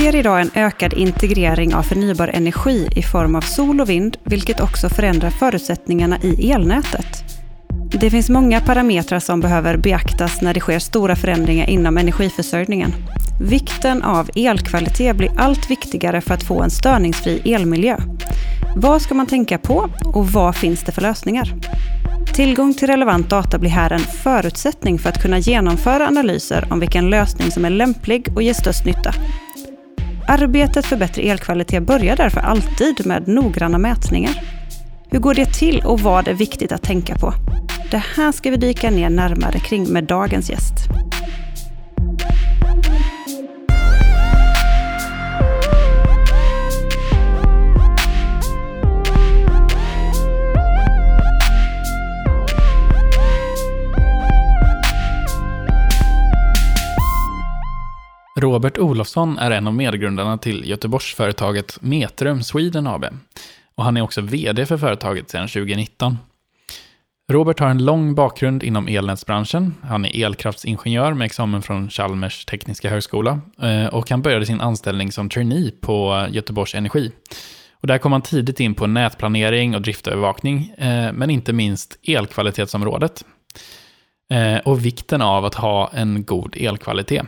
ser idag en ökad integrering av förnybar energi i form av sol och vind, vilket också förändrar förutsättningarna i elnätet. Det finns många parametrar som behöver beaktas när det sker stora förändringar inom energiförsörjningen. Vikten av elkvalitet blir allt viktigare för att få en störningsfri elmiljö. Vad ska man tänka på och vad finns det för lösningar? Tillgång till relevant data blir här en förutsättning för att kunna genomföra analyser om vilken lösning som är lämplig och ger störst nytta. Arbetet för bättre elkvalitet börjar därför alltid med noggranna mätningar. Hur går det till och vad är viktigt att tänka på? Det här ska vi dyka ner närmare kring med dagens gäst. Robert Olofsson är en av medgrundarna till Göteborgsföretaget Metrum Sweden AB. Och han är också VD för företaget sedan 2019. Robert har en lång bakgrund inom elnätsbranschen. Han är elkraftsingenjör med examen från Chalmers tekniska högskola. Eh, och han började sin anställning som trainee på Göteborgs Energi. Och där kom han tidigt in på nätplanering och driftövervakning, eh, men inte minst elkvalitetsområdet. Eh, och vikten av att ha en god elkvalitet.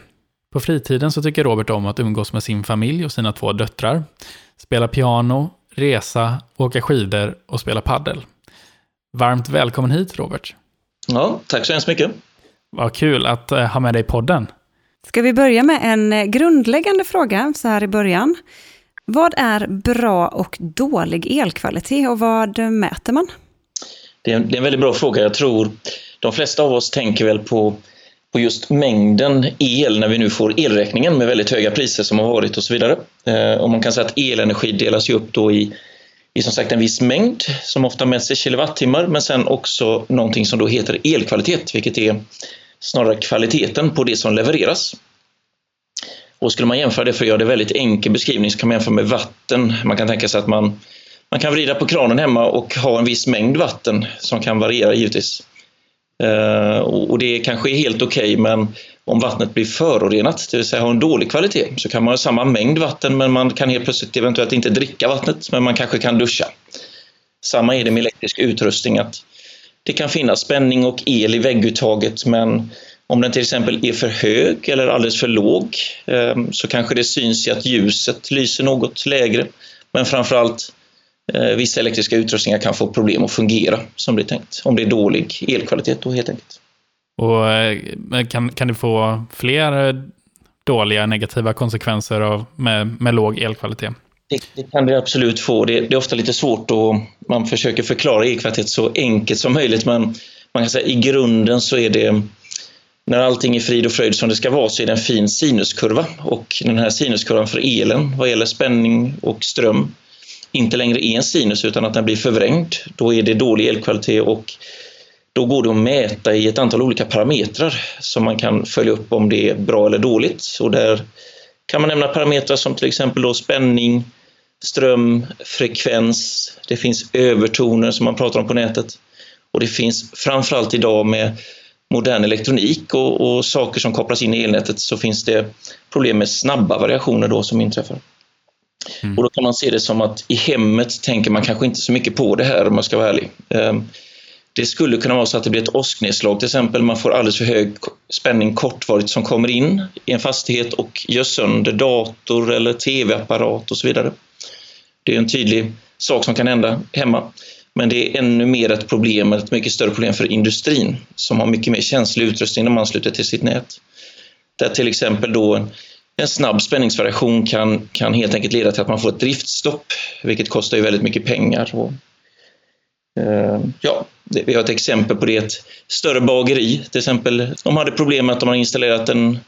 På fritiden så tycker Robert om att umgås med sin familj och sina två döttrar, spela piano, resa, åka skidor och spela paddel. Varmt välkommen hit Robert. Ja, tack så hemskt mycket. Vad kul att eh, ha med dig i podden. Ska vi börja med en eh, grundläggande fråga så här i början. Vad är bra och dålig elkvalitet och vad mäter man? Det är, en, det är en väldigt bra fråga. Jag tror de flesta av oss tänker väl på på just mängden el när vi nu får elräkningen med väldigt höga priser som har varit och så vidare. Eh, och man kan säga att elenergi delas ju upp då i, i som sagt en viss mängd som ofta mäts i kilowattimmar men sen också någonting som då heter elkvalitet vilket är snarare kvaliteten på det som levereras. Och skulle man jämföra det för att göra det väldigt enkel beskrivning så kan man jämföra med vatten. Man kan tänka sig att man, man kan vrida på kranen hemma och ha en viss mängd vatten som kan variera givetvis. Eh, och det kanske är helt okej, okay, men om vattnet blir förorenat, det vill säga har en dålig kvalitet, så kan man ha samma mängd vatten men man kan helt plötsligt eventuellt inte dricka vattnet, men man kanske kan duscha. Samma är det med elektrisk utrustning, att det kan finnas spänning och el i vägguttaget, men om den till exempel är för hög eller alldeles för låg eh, så kanske det syns i att ljuset lyser något lägre. Men framförallt vissa elektriska utrustningar kan få problem att fungera som det är tänkt, om det är dålig elkvalitet då helt enkelt. Och eh, kan, kan det få fler eh, dåliga negativa konsekvenser av, med, med låg elkvalitet? Det, det, kan det absolut få. Det, det, är ofta lite svårt och man försöker förklara elkvalitet så enkelt som möjligt men man kan säga i grunden så är det när allting är frid och fröjd som det ska vara så är det en fin sinuskurva och den här sinuskurvan för elen vad gäller spänning och ström inte längre är en sinus utan att den blir förvrängd, då är det dålig elkvalitet och då går det att mäta i ett antal olika parametrar som man kan följa upp om det är bra eller dåligt. Och där kan man nämna parametrar som till exempel då spänning, ström, frekvens, det finns övertoner som man pratar om på nätet och det finns framförallt idag med modern elektronik och, och saker som kopplas in i elnätet så finns det problem med snabba variationer då som inträffar. Mm. Och då kan man se det som att i hemmet tänker man kanske inte så mycket på det här om jag ska vara ärlig. Ehm, det skulle kunna vara så att det blir ett åsknedslag till exempel. Man får alldeles för hög spänning kortvarigt som kommer in i en fastighet och gör sönder dator eller tv-apparat och så vidare. Det är en tydlig sak som kan hända hemma. Men det är ännu mer ett problem, ett mycket större problem för industrin som har mycket mer känslig utrustning när man ansluter till sitt nät. Där till exempel då en snabb spänningsvariation kan, kan helt enkelt leda till att man får ett driftstopp, vilket kostar ju väldigt mycket pengar. Och, eh, ja, det, vi har ett exempel på det, ett större bageri till exempel. De hade problem med att de har installerat en,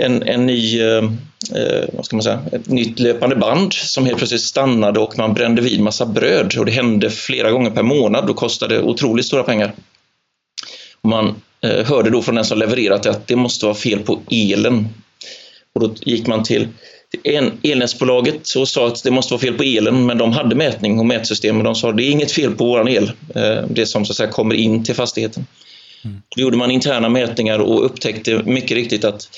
en, en ny, eh, eh, vad ska man säga, ett nytt löpande band som helt plötsligt stannade och man brände vid massa bröd och det hände flera gånger per månad och kostade otroligt stora pengar. Och man eh, hörde då från den som levererat att det måste vara fel på elen och då gick man till elnätsbolaget och sa att det måste vara fel på elen, men de hade mätning och mätsystem och de sa att det är inget fel på vår el, eh, det som så att säga kommer in till fastigheten. Mm. Då gjorde man interna mätningar och upptäckte mycket riktigt att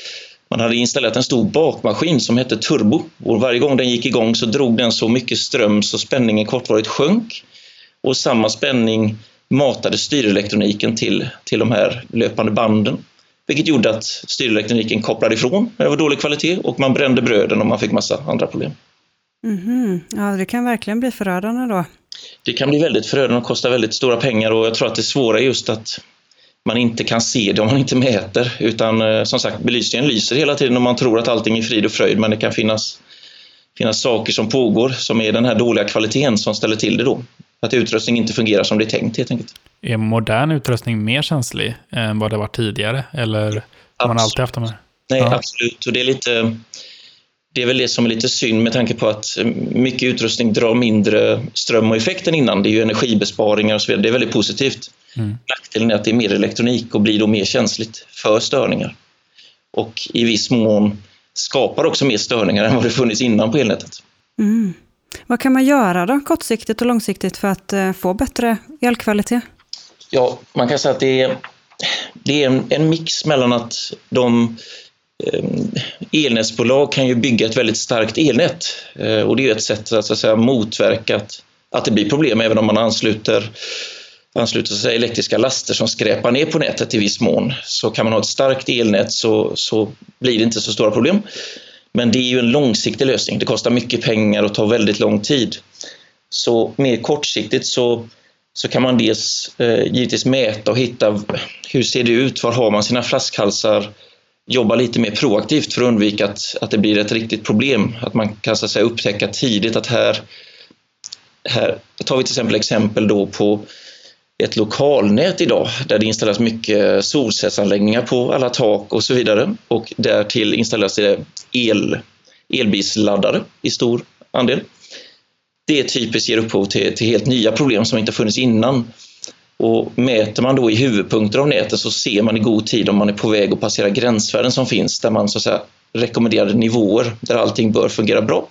Man hade installerat en stor bakmaskin som hette turbo och varje gång den gick igång så drog den så mycket ström så spänningen kortvarigt sjönk. Och samma spänning matade styrelektroniken till, till de här löpande banden. Vilket gjorde att styrelektroniken kopplade ifrån det var dålig kvalitet och man brände bröden och man fick massa andra problem. Mm-hmm. Ja, det kan verkligen bli förödande då. Det kan bli väldigt förödande och kosta väldigt stora pengar och jag tror att det svåra är just att man inte kan se det om man inte mäter. Utan eh, som sagt, belysningen lyser hela tiden och man tror att allting är frid och fröjd men det kan finnas, finnas saker som pågår som är den här dåliga kvaliteten som ställer till det då. Att utrustningen inte fungerar som det är tänkt helt enkelt. Är modern utrustning mer känslig än vad det var tidigare? Eller har man alltid haft de här? Nej, ja. absolut. Och det är lite det är väl det som är lite synd med tanke på att mycket utrustning drar mindre ström och effekt än innan. Det är ju energibesparingar och så vidare. Det är väldigt positivt. Mm. Nackdelen är att det är mer elektronik och blir då mer känsligt för störningar. Och i viss mån skapar också mer störningar än vad det funnits innan på elnätet. Mm. Vad kan man göra då, kortsiktigt och långsiktigt, för att eh, få bättre elkvalitet? Ja, man kan säga att det är, det är en, en mix mellan att de eh, elnätsbolag kan ju bygga ett väldigt starkt elnät eh, och det är ett sätt att, så att säga, motverka att, att det blir problem även om man ansluter ansluter sig elektriska laster som skräpar ner på nätet i viss mån. Så kan man ha ett starkt elnät så, så blir det inte så stora problem. Men det är ju en långsiktig lösning. Det kostar mycket pengar och tar väldigt lång tid. Så mer kortsiktigt så, så kan man dels eh, givetvis mäta och hitta hur ser det ut, var har man sina flaskhalsar, jobba lite mer proaktivt för att undvika att, att det blir ett riktigt problem. Att man kan så att säga, upptäcka tidigt att här, här tar vi till exempel exempel då på ett lokalnät idag där det installeras mycket solcellsanläggningar på alla tak och så vidare och därtill installeras det el, elbilsladdare i stor andel. Det typiskt ger upphov till, till helt nya problem som inte funnits innan och mäter man då i huvudpunkter av nätet så ser man i god tid om man är på väg att passera gränsvärden som finns där man så att säga rekommenderade nivåer där allting bör fungera bra.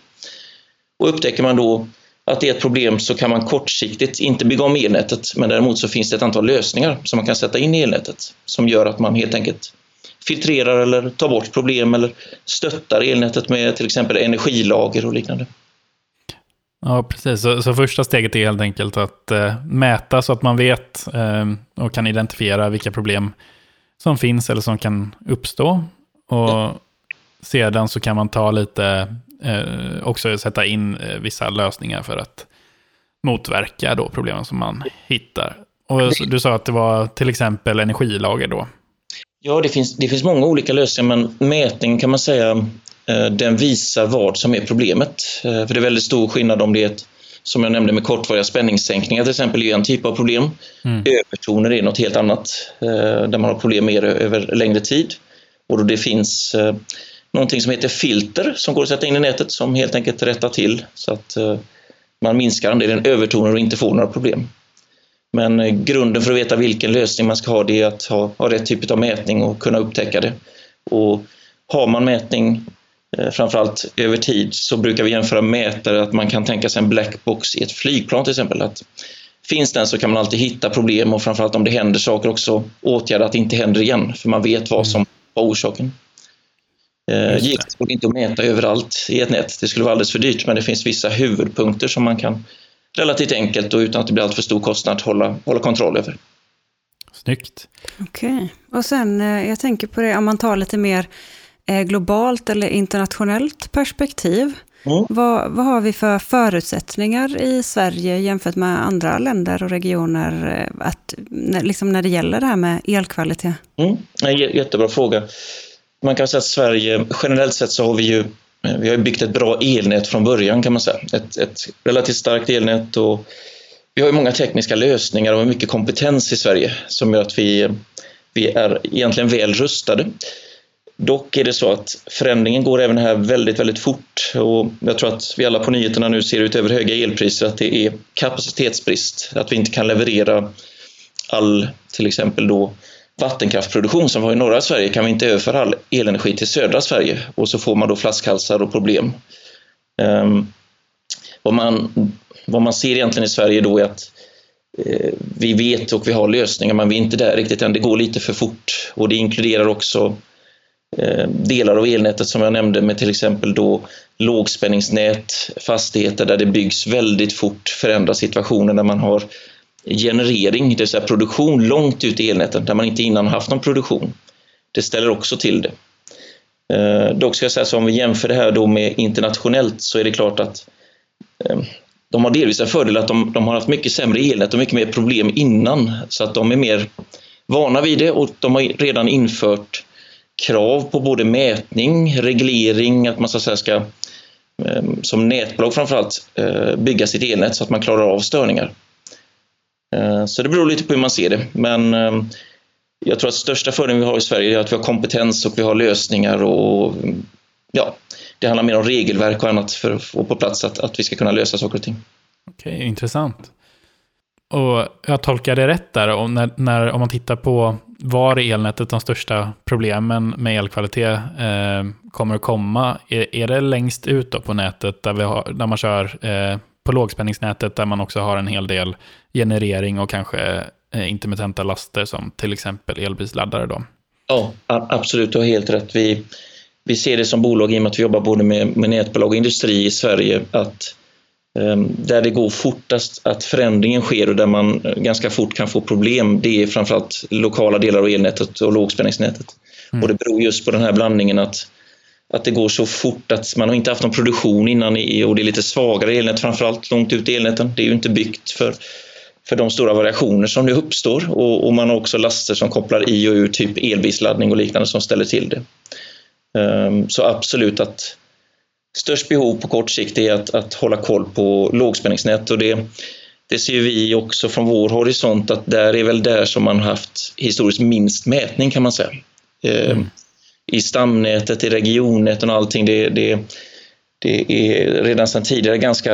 Och upptäcker man då att det är ett problem så kan man kortsiktigt inte bygga om elnätet men däremot så finns det ett antal lösningar som man kan sätta in i elnätet som gör att man helt enkelt filtrerar eller tar bort problem eller stöttar elnätet med till exempel energilager och liknande. Ja, precis. Så, så, första steget är helt enkelt att eh, mäta så att man vet eh, och kan identifiera vilka problem som finns eller som kan uppstå. Och ja. sedan så kan man ta lite, eh, också sätta in eh, vissa lösningar för att motverka då problemen som man hittar. Och du sa att det var till exempel energilager då. Ja, det finns, det finns många olika lösningar, men mätning kan man säga Eh, den visar vad som är problemet. Eh, för det är väldigt stor skillnad om det är ett, som jag nämnde med kortvariga spänningssänkningar till exempel, är en typ av problem. Mm. Övertoner är något helt annat, eh, där man har problem det över längre tid. Och då det finns någonting som heter filter som går att sätta in i nätet som helt enkelt rättar till så att man minskar andelen övertoner och inte får några problem. Men grunden för att veta vilken lösning man ska ha det är att ha, ha rätt typ av mätning och kunna upptäcka det. Och har man mätning Eh, framförallt över tid så brukar vi jämföra mätare att man kan tänka sig en blackbox i ett flygplan till exempel. Att finns den så kan man alltid hitta problem och framförallt om det händer saker också åtgärda att det inte händer igen för man vet vad som var orsaken. Eh, givetvis går det inte att mäta överallt i ett nät. Det skulle vara alldeles för dyrt men det finns vissa huvudpunkter som man kan relativt enkelt och utan att det blir alltför stor kostnad hålla, hålla kontroll över. Snyggt. Okej, okay. och sen eh, jag tänker på det om man tar lite mer Eh, globalt eller internationellt perspektiv. Mm. Vad, vad, har vi för förutsättningar i Sverige jämfört med andra länder och regioner att, liksom när det gäller det här med elkvalitet? Mm. En jättebra fråga. Man kan säga att Sverige, generellt sett så har vi ju vi har byggt ett bra elnät från början kan man säga. Ett, ett relativt starkt elnät och vi har många tekniska lösningar och mycket kompetens i Sverige som gör att vi, vi är egentligen väl rustade. Dock är det så att förändringen går även här väldigt, väldigt fort och jag tror att vi alla på nyheterna nu ser utöver höga elpriser att det är kapacitetsbrist, att vi inte kan leverera all, till exempel då vattenkraftproduktion som vi har i norra Sverige kan vi inte överföra all elenergi till södra Sverige och så får man då flaskhalsar och problem. Um, vad, man, vad man ser egentligen i Sverige då är att eh, vi vet och vi har lösningar men vi är inte där riktigt än. Det går lite för fort och det inkluderar också eh, delar av elnätet som jag nämnde med till exempel då lågspänningsnät, fastigheter där det byggs väldigt fort, förändra situationen när man har generering, det vill säga produktion långt ut i elnäten där man inte innan haft någon produktion. Det ställer också till det. Eh, dock ska jag säga så om vi jämför det här då med internationellt så är det klart att eh, de har delvis en fördel att de, de, har haft mycket sämre elnät och mycket mer problem innan så att de är mer vana vid det och de har redan infört krav på både mätning, reglering, att man så att säga ska eh, som nätbolag framförallt eh, bygga sitt elnät så att man klarar av störningar. Eh, så det beror lite på hur man ser det men ehm, jag tror att största fördelen vi har i Sverige är att vi har kompetens och vi har lösningar och ja, det handlar mer om regelverk och annat för att få på plats att, att vi ska kunna lösa saker och ting. Okej, okay, intressant. Och jag tolkar det rätt där, om, när, när, om man tittar på var i elnätet de största problemen med elkvalitet eh, kommer att komma, är, är det längst ut på nätet där, vi har, där man kör eh, på lågspänningsnätet där man också har en hel del generering och kanske Eh, intermittenta laster som till exempel elbilsladdare då? Ja, absolut, du har helt rätt. Vi, vi ser det som bolag i och med att vi jobbar både med, med nätbolag och industri i Sverige att um, där det går fortast att förändringen sker och där man ganska fort kan få problem, det är framförallt lokala delar av elnätet och lågspänningsnätet. Mm. Och det beror just på den här blandningen att att det går så fort att man har inte haft någon produktion innan i, och det är lite svagare elnät framförallt långt ut i elnäten. Det är ju inte byggt för för de stora variationer som nu uppstår och, och man har också laster som kopplar i och ur, typ elbilsladdning och liknande som ställer till det. Um, så absolut att störst behov på kort sikt är att, att hålla koll på lågspänningsnät och det, det ser vi också från vår horisont att där är väl där som man haft historiskt minst mätning kan man säga. Um, mm. I stamnätet, i regionnäten och allting, det, det, det är redan sedan tidigare ganska,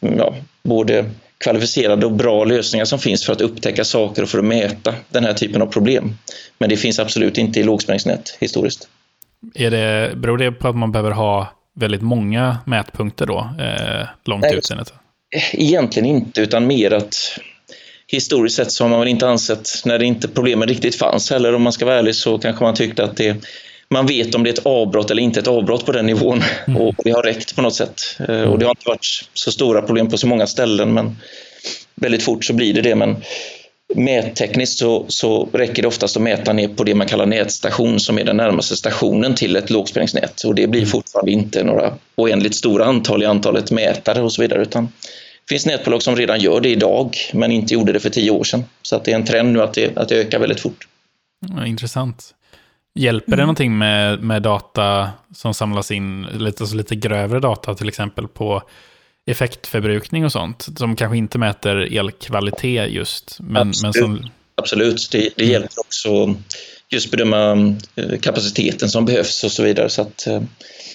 ja, både kvalificerade och bra lösningar som finns för att upptäcka saker och för att mäta den här typen av problem. Men det finns absolut inte i lågspänningsnät historiskt. Är det, beror det på att man behöver ha väldigt många mätpunkter då, eh, långt Nej, ut i nätet? Egentligen inte, utan mer att historiskt sett så har man väl inte ansett, när det inte problemen riktigt fanns heller om man ska vara ärlig, så kanske man tyckte att det man vet om det är ett avbrott eller inte ett avbrott på den nivån. Mm. Och det har räckt på något sätt. Eh, och det har inte varit så stora problem på så många ställen, men väldigt fort så blir det det. Men mättekniskt så, så räcker det oftast att mäta ner på det man kallar nätstation, som är den närmaste stationen till ett lågspänningsnät. Och det blir mm. fortfarande inte några oändligt stora antal i antalet mätare och så vidare, utan det finns nätbolag som redan gör det idag, men inte gjorde det för tio år sedan. Så att det är en trend nu att det, att det ökar väldigt fort. Ja, intressant. Hjälper det mm. någonting med, med data som samlas in, lite, alltså lite grövre data till exempel på effektförbrukning och sånt, som kanske inte mäter elkvalitet just. Men, Absolut, men som... Absolut. Det, det mm. hjälper också just bedöma eh, kapaciteten som behövs och så vidare. Så att eh,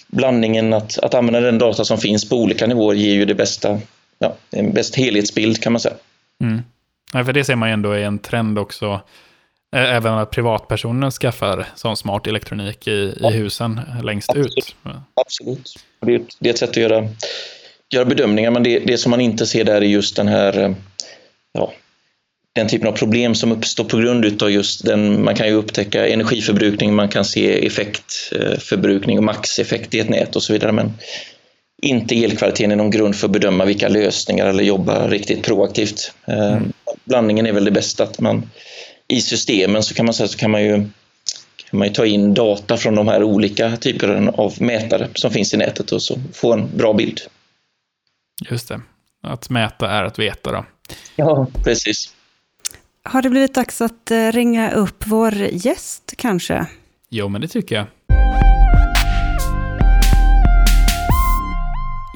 blandningen, att, att använda den data som finns på olika nivåer ger ju det bästa, ja, en bäst helhetsbild kan man säga. Mm. Ja, för det ser man ju ändå är en trend också Även att privatpersoner skaffar sån smart elektronik i, ja. i husen längst Absolut. ut. Absolut. Det det är ett sätt att göra, göra bedömningar, men det, det som man inte ser där är just den här ja, den typen av problem som uppstår på grund av just den, man kan ju upptäcka energiförbrukning, man kan se effektförbrukning och maxeffekt i ett nät och så vidare, men inte elkvaliteten är någon grund för att bedöma vilka lösningar eller jobba riktigt proaktivt. Mm. Blandningen är väl det bästa, att man i systemen så kan man säga så kan man ju kan man ta in data från de här olika typerna av mätare som finns i nätet och så få en bra bild. Just det. Att mäta är att veta då. Ja, precis. Har det blivit dags att eh, ringa upp vår gäst kanske? Jo, men det tycker jag.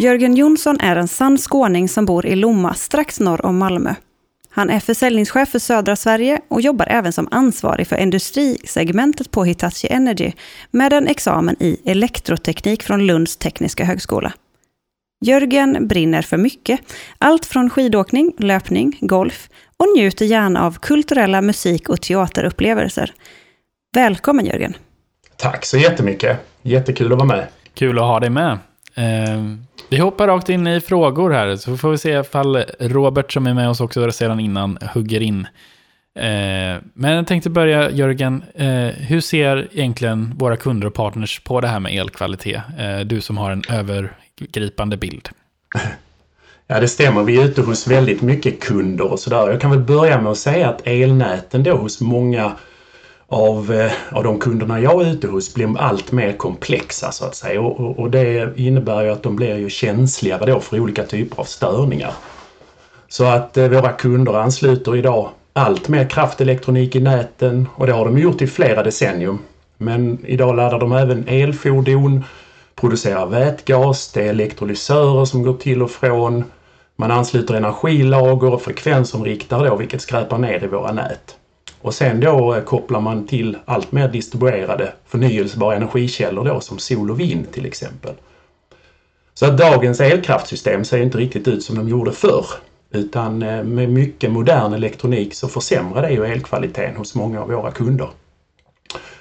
Jörgen Jonsson är en sann skåning som bor i Lomma strax norr om Malmö. Han är försäljningschef för södra Sverige och jobbar även som ansvarig för industrisegmentet på Hitachi Energy med en examen i elektroteknik från Lunds tekniska högskola. Jörgen brinner för mycket. Allt från skidåkning, löpning, golf och njuter gärna av kulturella musik och teaterupplevelser. Välkommen Jörgen! Tack så jättemycket! Jättekul att vara med. Kul att ha dig med. Eh, vi hoppar rakt in i frågor här, så får vi se ifall Robert som är med oss också sedan innan hugger in. Eh, men jag tänkte börja, Jörgen, eh, hur ser egentligen våra kunder och partners på det här med elkvalitet? Eh, du som har en övergripande bild. Ja, det stämmer. Vi är ute hos väldigt mycket kunder och sådär. Jag kan väl börja med att säga att elnäten då hos många av, eh, av de kunderna jag är ute hos blir allt mer komplexa så att säga. Och, och det innebär ju att de blir ju känsligare då för olika typer av störningar. Så att eh, våra kunder ansluter idag allt mer kraftelektronik i näten och det har de gjort i flera decennium. Men idag laddar de även elfordon, producerar vätgas, det är elektrolysörer som går till och från. Man ansluter energilager och frekvensomriktare då, vilket skräpar ner i våra nät. Och sen då eh, kopplar man till allt mer distribuerade förnyelsebara energikällor då som sol och vind till exempel. Så att dagens elkraftsystem ser inte riktigt ut som de gjorde förr. Utan eh, med mycket modern elektronik så försämrar det ju elkvaliteten hos många av våra kunder.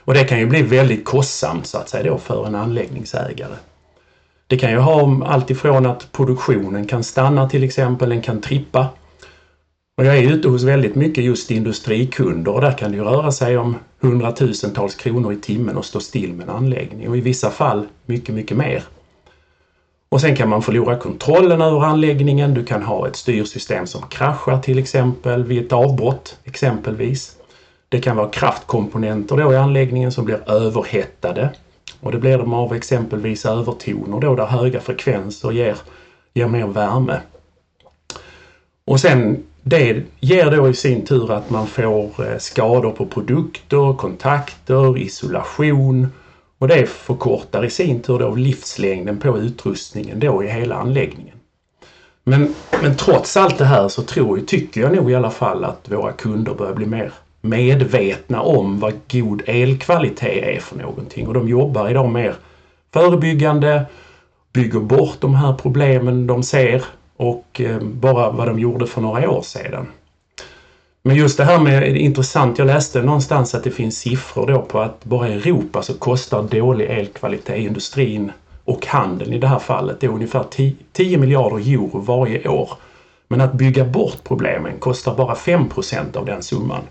Och det kan ju bli väldigt kostsamt så att säga då för en anläggningsägare. Det kan ju ha allt ifrån att produktionen kan stanna till exempel, den kan trippa. Och jag är ute hos väldigt mycket just industrikunder och där kan det ju röra sig om hundratusentals kronor i timmen och stå still med en anläggning och i vissa fall mycket, mycket mer. Och sen kan man förlora kontrollen över anläggningen. Du kan ha ett styrsystem som kraschar till exempel vid ett avbrott exempelvis. Det kan vara kraftkomponenter då i anläggningen som blir överhettade. Och det blir de av exempelvis övertoner då där höga frekvenser ger, ger mer värme. Och sen det ger då i sin tur att man får eh, skador på produkter, kontakter, isolation. Och det förkortar i sin tur då livslängden på utrustningen då i hela anläggningen. Men, men trots allt det här så tror, tycker jag nog i alla fall att våra kunder börjar bli mer medvetna om vad god elkvalitet är för någonting. Och de jobbar idag mer förebyggande, bygger bort de här problemen de ser och eh, bara vad de gjorde för några år sedan. Men just det här med, det är intressant, jag läste någonstans att det finns siffror då på att bara i Europa så kostar dålig elkvalitet i industrin och handeln i det här fallet, det är ungefär 10 miljarder euro varje år. Men att bygga bort problemen kostar bara 5% av den summan.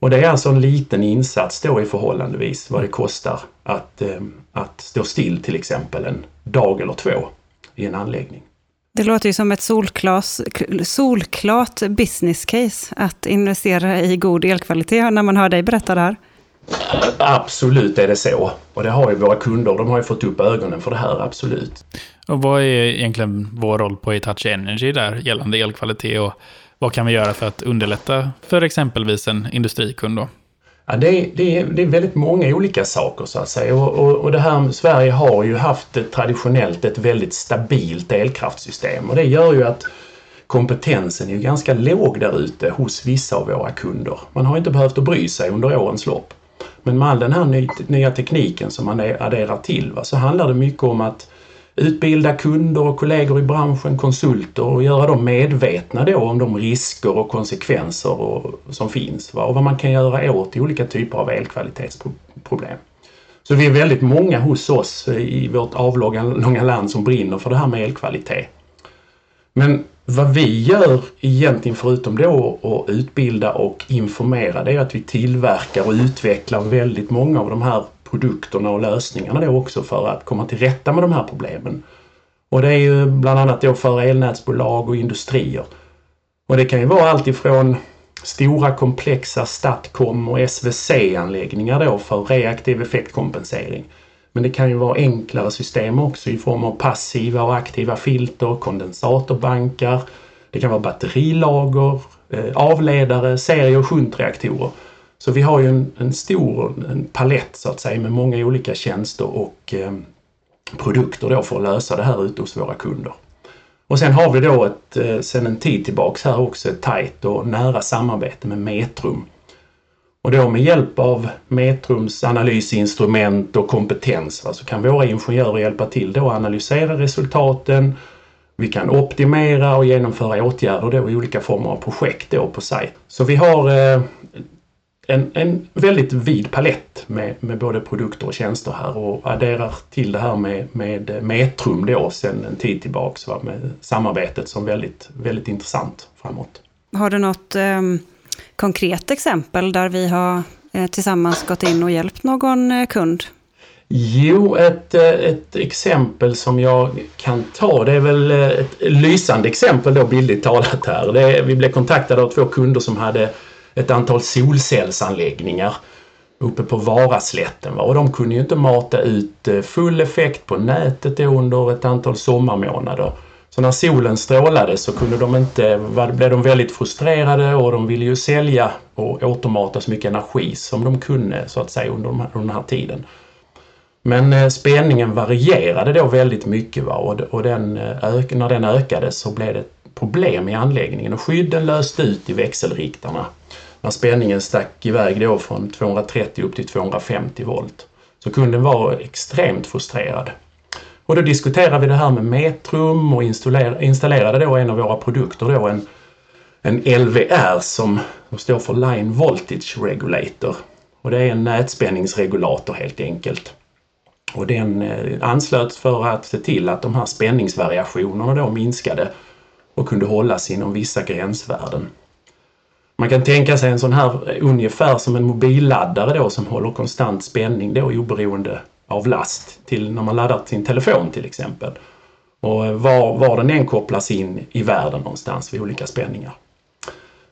Och det är alltså en liten insats då i förhållandevis vad det kostar att, eh, att stå still till exempel en dag eller två i en anläggning. Det låter ju som ett solklas, solklart business case att investera i god elkvalitet när man hör dig berätta det här. Absolut är det så. Och det har ju våra kunder, de har ju fått upp ögonen för det här, absolut. Och vad är egentligen vår roll på Hitachi Energy där gällande elkvalitet och vad kan vi göra för att underlätta för exempelvis en industrikund då? Ja, det, är, det, är, det är väldigt många olika saker så att säga och, och, och det här Sverige har ju haft ett, traditionellt ett väldigt stabilt elkraftsystem och det gör ju att kompetensen är ju ganska låg där ute hos vissa av våra kunder. Man har inte behövt att bry sig under årens lopp. Men med all den här ny, nya tekniken som man adderar till va, så handlar det mycket om att utbilda kunder och kollegor i branschen, konsulter och göra dem medvetna då om de risker och konsekvenser och, som finns va? och vad man kan göra åt olika typer av elkvalitetsproblem. Så vi är väldigt många hos oss i vårt avlånga långa land som brinner för det här med elkvalitet. Men vad vi gör egentligen förutom då att utbilda och informera det är att vi tillverkar och utvecklar väldigt många av de här produkterna och lösningarna då också för att komma till rätta med de här problemen. Och det är ju bland annat då för elnätsbolag och industrier. Och det kan ju vara allt ifrån stora komplexa STATCOM och SVC-anläggningar då för reaktiv effektkompensering. Men det kan ju vara enklare system också i form av passiva och aktiva filter, kondensatorbankar. Det kan vara batterilager, eh, avledare, serie och shuntreaktorer. Så vi har ju en, en stor en palett så att säga med många olika tjänster och eh, produkter då för att lösa det här ute hos våra kunder. Och sen har vi då ett, eh, sen en tid tillbaks här också ett tajt och nära samarbete med Metrum. Och då med hjälp av Metrums analysinstrument och kompetens va, så kan våra ingenjörer hjälpa till då att analysera resultaten. Vi kan optimera och genomföra åtgärder då i olika former av projekt då på sajt. Så vi har eh, en, en väldigt vid palett med, med både produkter och tjänster här och adderar till det här med, med Metrum då sedan en tid tillbaks va, med samarbetet som väldigt, väldigt intressant framåt. Har du något eh, konkret exempel där vi har eh, tillsammans gått in och hjälpt någon eh, kund? Jo, ett, ett exempel som jag kan ta, det är väl ett lysande exempel då bildligt talat här. Det vi blev kontaktade av två kunder som hade ett antal solcellsanläggningar uppe på Varaslätten. Och de kunde ju inte mata ut eh, full effekt på nätet under ett antal sommarmånader. Så när solen strålade så kunde de inte, blev de väldigt frustrerade och de ville ju sälja och återmata så mycket energi som de kunde så att säga under, de här, under den här tiden. Men eh, spänningen varierade då väldigt mycket va? och, och den, eh, när den ökade så blev det problem i anläggningen och skydden löste ut i växelriktarna. När spänningen stack iväg då från 230 upp till 250 volt. Så kunden var extremt frustrerad. Och då diskuterade vi det här med Metrum och installerade då en av våra produkter då en, en LVR som, står för Line Voltage Regulator. Och det är en nätspänningsregulator helt enkelt. Och den eh, anslöts för att se till att de här spänningsvariationerna då minskade och kunde hållas inom vissa gränsvärden. Man kan tänka sig en sån här eh, ungefär som en mobilladdare då som håller konstant spänning då oberoende av last till när man laddar sin telefon till exempel. Och eh, var, var den än kopplas in i världen någonstans vid olika spänningar.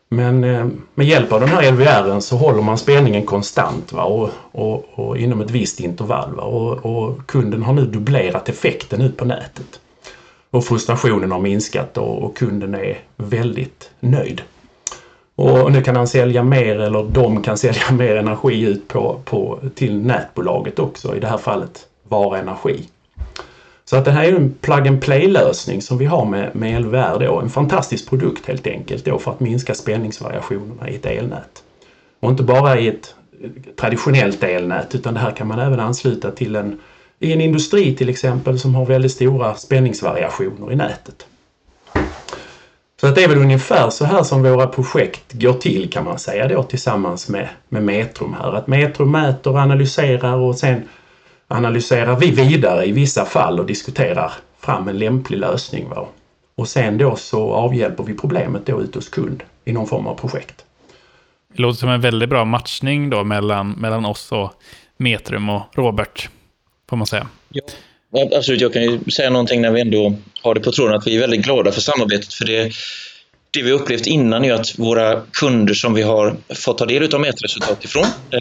Men eh, med hjälp av den här LVR så håller man spänningen konstant va? Och, och, och inom ett visst intervall. Va? Och, och, kunden har nu dubblerat effekten ut på nätet. Och frustrationen har minskat och, och kunden är väldigt nöjd. Och nu kan han sälja mer eller de kan sälja mer energi ut på, på, till nätbolaget också, i det här fallet Vara Energi. Så att det här är en plug and play lösning som vi har med, med LVR då. En fantastisk produkt helt enkelt då för att minska spänningsvariationerna i ett elnät. Och inte bara i ett eh, traditionellt elnät utan det här kan man även ansluta till en, i en industri till exempel som har väldigt stora spänningsvariationer i nätet. Så att det är väl ungefär så här som våra projekt går till kan man säga då tillsammans med, med Metrum här. Att Metrum mäter och analyserar och sen analyserar vi vidare i vissa fall och diskuterar fram en lämplig lösning. Va? Och sen då så avhjälper vi problemet då ute hos kund i någon form av projekt. Det låter som en väldigt bra matchning då mellan, mellan oss och Metrum och Robert, får man säga. Ja. Absolut, jag kan ju säga någonting när vi ändå har det på tråden att vi är väldigt glada för samarbetet. För det, det vi upplevt innan är att våra kunder som vi har fått ta del av mätresultat ifrån, eh,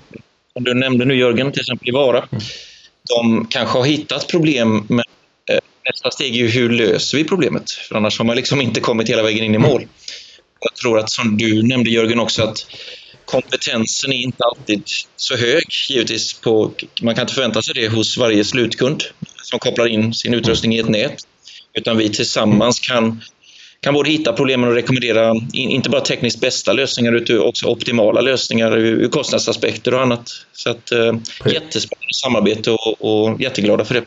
som du nämnde nu Jörgen, till exempel i Vara, mm. de kanske har hittat problem men eh, nästa steg är ju hur löser vi problemet? För annars har man liksom inte kommit hela vägen in i mål. Jag tror att som du nämnde Jörgen också att kompetensen är inte alltid så hög givetvis. På, man kan inte förvänta sig det hos varje slutkund som kopplar in sin utrustning i ett nät. Utan vi tillsammans kan, kan både hitta problemen och rekommendera inte bara tekniskt bästa lösningar utan också optimala lösningar ur kostnadsaspekter och annat. Så att, eh, jättespännande samarbete och, och jätteglada för det.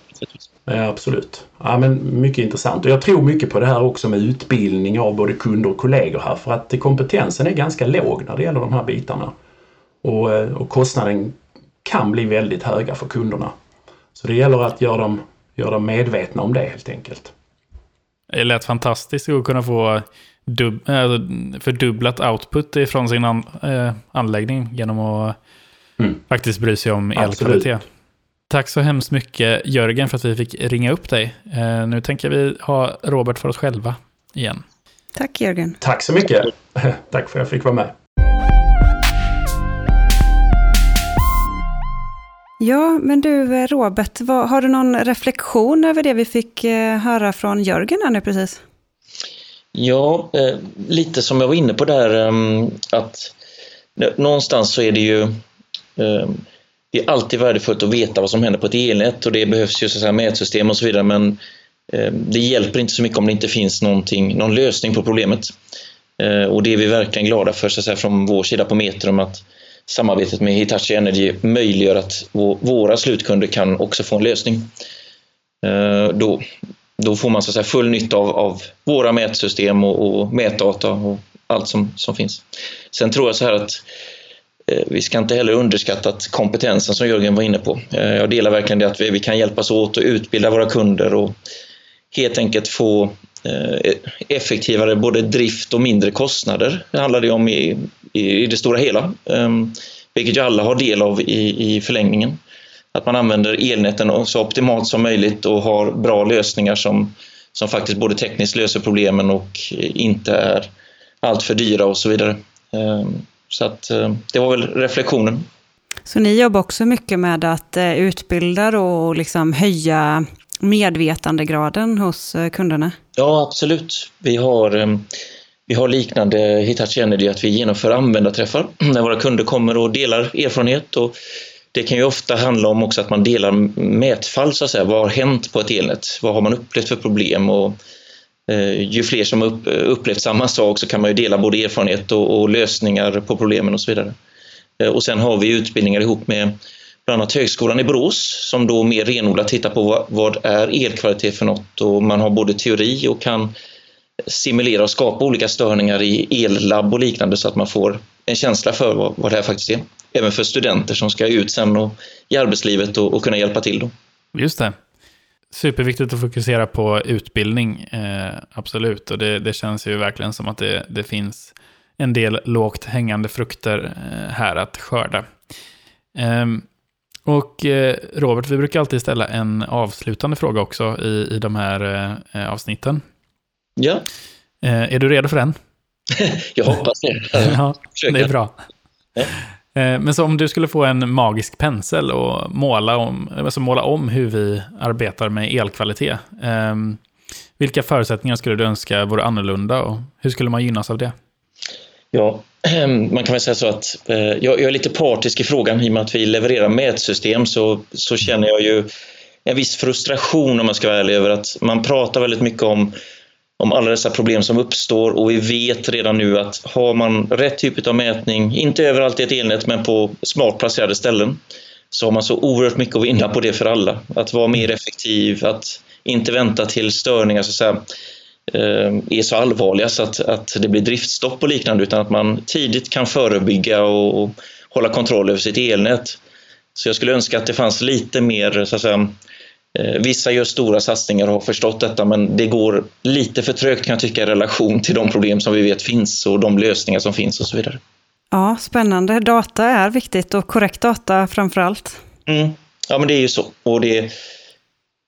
Ja, absolut. Ja, men mycket intressant. Och jag tror mycket på det här också med utbildning av både kunder och kollegor här för att kompetensen är ganska låg när det gäller de här bitarna. Och, eh, och kostnaden kan bli väldigt höga för kunderna. Så det gäller att göra dem, göra dem medvetna om det helt enkelt. Det lät fantastiskt att kunna få dub, äh, fördubblat output ifrån sin an, äh, anläggning genom att mm. faktiskt bry sig om elkvalitet. Tack så hemskt mycket Jörgen för att vi fick ringa upp dig. Eh, nu tänker vi ha Robert för oss själva igen. Tack Jörgen. Tack så mycket. Tack för att jag fick vara med. Ja, men du eh, Robert, vad, har du någon reflektion över det vi fick eh, höra från Jörgen här nu precis? Ja, eh, lite som jag var inne på där eh, att någonstans så är det ju eh, det är alltid värdefullt att veta vad som händer på ett elnät och det behövs ju så att säga, mätsystem och så vidare men ehm, det hjälper inte så mycket om det inte finns någonting, någon lösning på problemet. Eh, och det är vi verkligen glada för så att säga, från vår sida på Metrum att samarbetet med Hitachi Energy möjliggör att våra slutkunder kan också få en lösning. Eh, då, då får man så att säga full nytta av, av våra mätsystem och, och mätdata och allt som, som finns. Sen tror jag så här att eh, vi ska inte heller underskatta att kompetensen som Jörgen var inne på. Eh, jag delar verkligen det att vi, vi kan hjälpas åt och utbilda våra kunder och helt enkelt få effektivare både drift och mindre kostnader. Det handlar det om i i det stora hela. Ehm, vilket ju alla har del av i, i förlängningen. Att man använder elnäten så optimalt som möjligt och har bra lösningar som, som faktiskt både tekniskt löser problemen och inte är alltför dyra och så vidare. Ehm, så att eh, det var väl reflektionen. Så ni jobbar också mycket med att eh, utbilda och liksom höja medvetandegraden hos eh, kunderna? Ja, absolut. Vi har, ehm, vi har liknande Hitachi Energy att vi genomför användarträffar när våra kunder kommer och delar erfarenhet. Och det kan ju ofta handla om också att man delar mätfall, så att säga. Vad har hänt på ett elnät? Vad har man upplevt för problem? Och, eh, ju fler som upp, upplevt samma sak så kan man ju dela både erfarenhet och, och lösningar på problemen och så vidare. Eh, och sen har vi utbildningar ihop med bland annat Högskolan i Borås som då mer renodlat tittar på vad, vad är elkvalitet för något och man har både teori och kan simulera och skapa olika störningar i ellabb och liknande så att man får en känsla för vad, vad det här faktiskt är. Även för studenter som ska ut sen och, i arbetslivet och, och kunna hjälpa till. Då. Just det. Superviktigt att fokusera på utbildning, eh, absolut. Och det, det, känns ju verkligen som att det, det finns en del lågt hängande frukter eh, här att skörda. Ehm, eh, och Robert, vi brukar alltid ställa en avslutande fråga också i, i de här eh, avsnitten. Ja. Eh, är du redo för den? Jag hoppas det. ja, det är bra. Ja. Eh, men så om du skulle få en magisk pensel och måla om, alltså måla om hur vi arbetar med elkvalitet. Ehm, vilka förutsättningar skulle du önska vore annorlunda och hur skulle man gynnas av det? Ja, man kan väl säga så att eh, jag, är lite partisk i frågan i och med att vi levererar mätsystem så, så känner jag ju en viss frustration om man ska vara ärlig över att man pratar väldigt mycket om, om alla dessa problem som uppstår och vi vet redan nu att har man rätt typ av mätning, inte överallt i ett elnät men på smart placerade ställen, så har man så oerhört mycket att vinna på det för alla. Att vara mer effektiv, att inte vänta till störningar så att säga, eh, är så allvarliga så att, att det blir driftstopp och liknande utan att man tidigt kan förebygga och, hålla kontroll över sitt elnät. Så jag skulle önska att det fanns lite mer, så att säga, Vissa gör stora satsningar och har förstått detta men det går lite för trögt kan jag tycka i relation till de problem som vi vet finns och de lösningar som finns och så vidare. Ja, spännande. Data är viktigt och korrekt data framför allt. Mm. Ja, men det är ju så. Och det,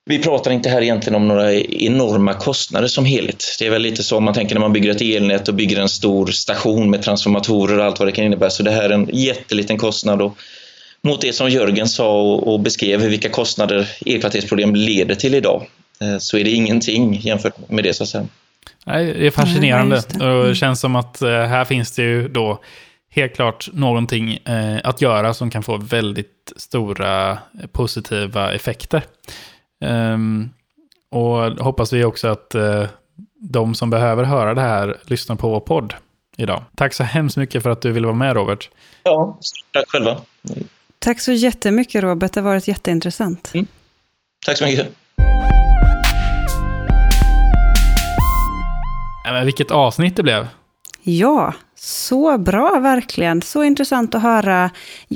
vi pratar inte här egentligen om några enorma kostnader som helhet. Det är väl lite så om man tänker när man bygger ett elnät och bygger en stor station med transformatorer och allt vad det kan innebära. Så det här är en jätteliten kostnad. Och mot det som Jörgen sa och beskrev vilka kostnader elkvalitetsproblem leder till idag eh, så är det ingenting jämfört med det så att säga. Nej, det är fascinerande ja, det. och det känns som att eh, här finns det ju då helt klart någonting eh, att göra som kan få väldigt stora positiva effekter. Um, och hoppas vi också att de som behöver höra det här lyssnar på vår podd idag. Tack så hemskt mycket för att du ville vara med Robert. Ja, tack själva. Tack så jättemycket Robert, det har varit jätteintressant. Mm. Tack så mycket. men vilket avsnitt det blev. Ja, så bra verkligen. Så intressant att höra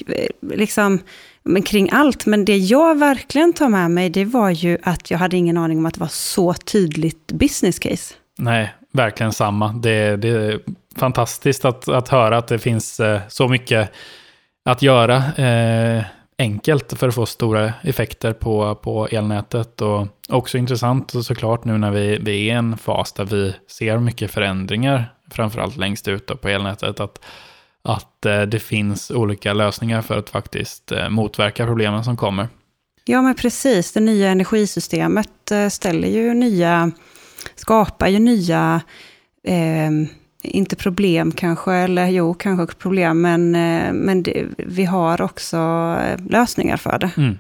eh, liksom men kring allt. Men det jag verkligen tar med mig, det var ju att jag hade ingen aning om att det var så tydligt business case. Nej, verkligen samma. Det, det är fantastiskt att, att höra att det finns eh, så mycket att göra eh, enkelt för att få stora effekter på, på elnätet. Och också intressant såklart nu när vi, vi är i en fas där vi ser mycket förändringar, framförallt längst ut på elnätet, att att eh, det finns olika lösningar för att faktiskt eh, motverka problemen som kommer. Ja, men precis. Det nya energisystemet eh, ställer ju nya, skapar ju nya, eh, inte problem kanske, eller jo, kanske problem, men, eh, men det, vi har också lösningar för det. Mm.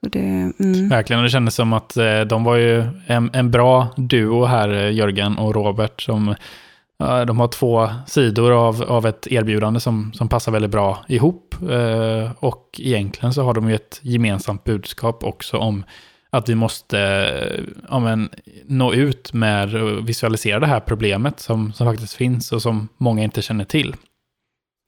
det mm. Verkligen, och det kändes som att eh, de var ju en, en bra duo här, Jörgen och Robert, som de har två sidor av, av ett erbjudande som, som passar väldigt bra ihop. Eh, och egentligen så har de ju ett gemensamt budskap också om att vi måste eh, ja, men, nå ut med och visualisera det här problemet som, som faktiskt finns och som många inte känner till.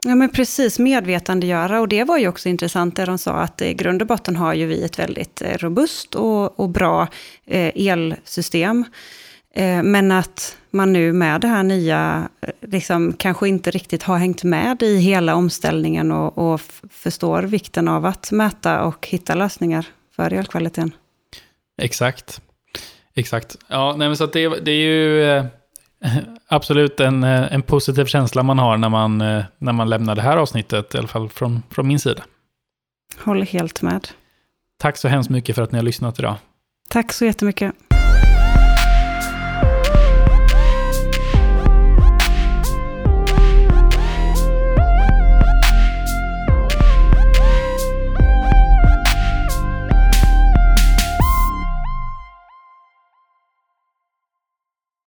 Ja men precis, medvetandegöra. Och det var ju också intressant det de sa att i grund och botten har ju vi ett väldigt eh, robust och, och bra eh, elsystem Eh, men att man nu med det här nya, liksom, kanske inte riktigt har hängt med i hela omställningen och, och förstår vikten av att mäta och hitta lösningar för elkvaliteten. Exakt. Exakt. Ja, nej, men så det, det är ju eh, absolut en, eh, en positiv känsla man har när man, eh, när man lämnar det här avsnittet, i alla fall från, från min sida. Håller helt med. Tack så hemskt mycket för att ni har lyssnat idag. Tack så jättemycket.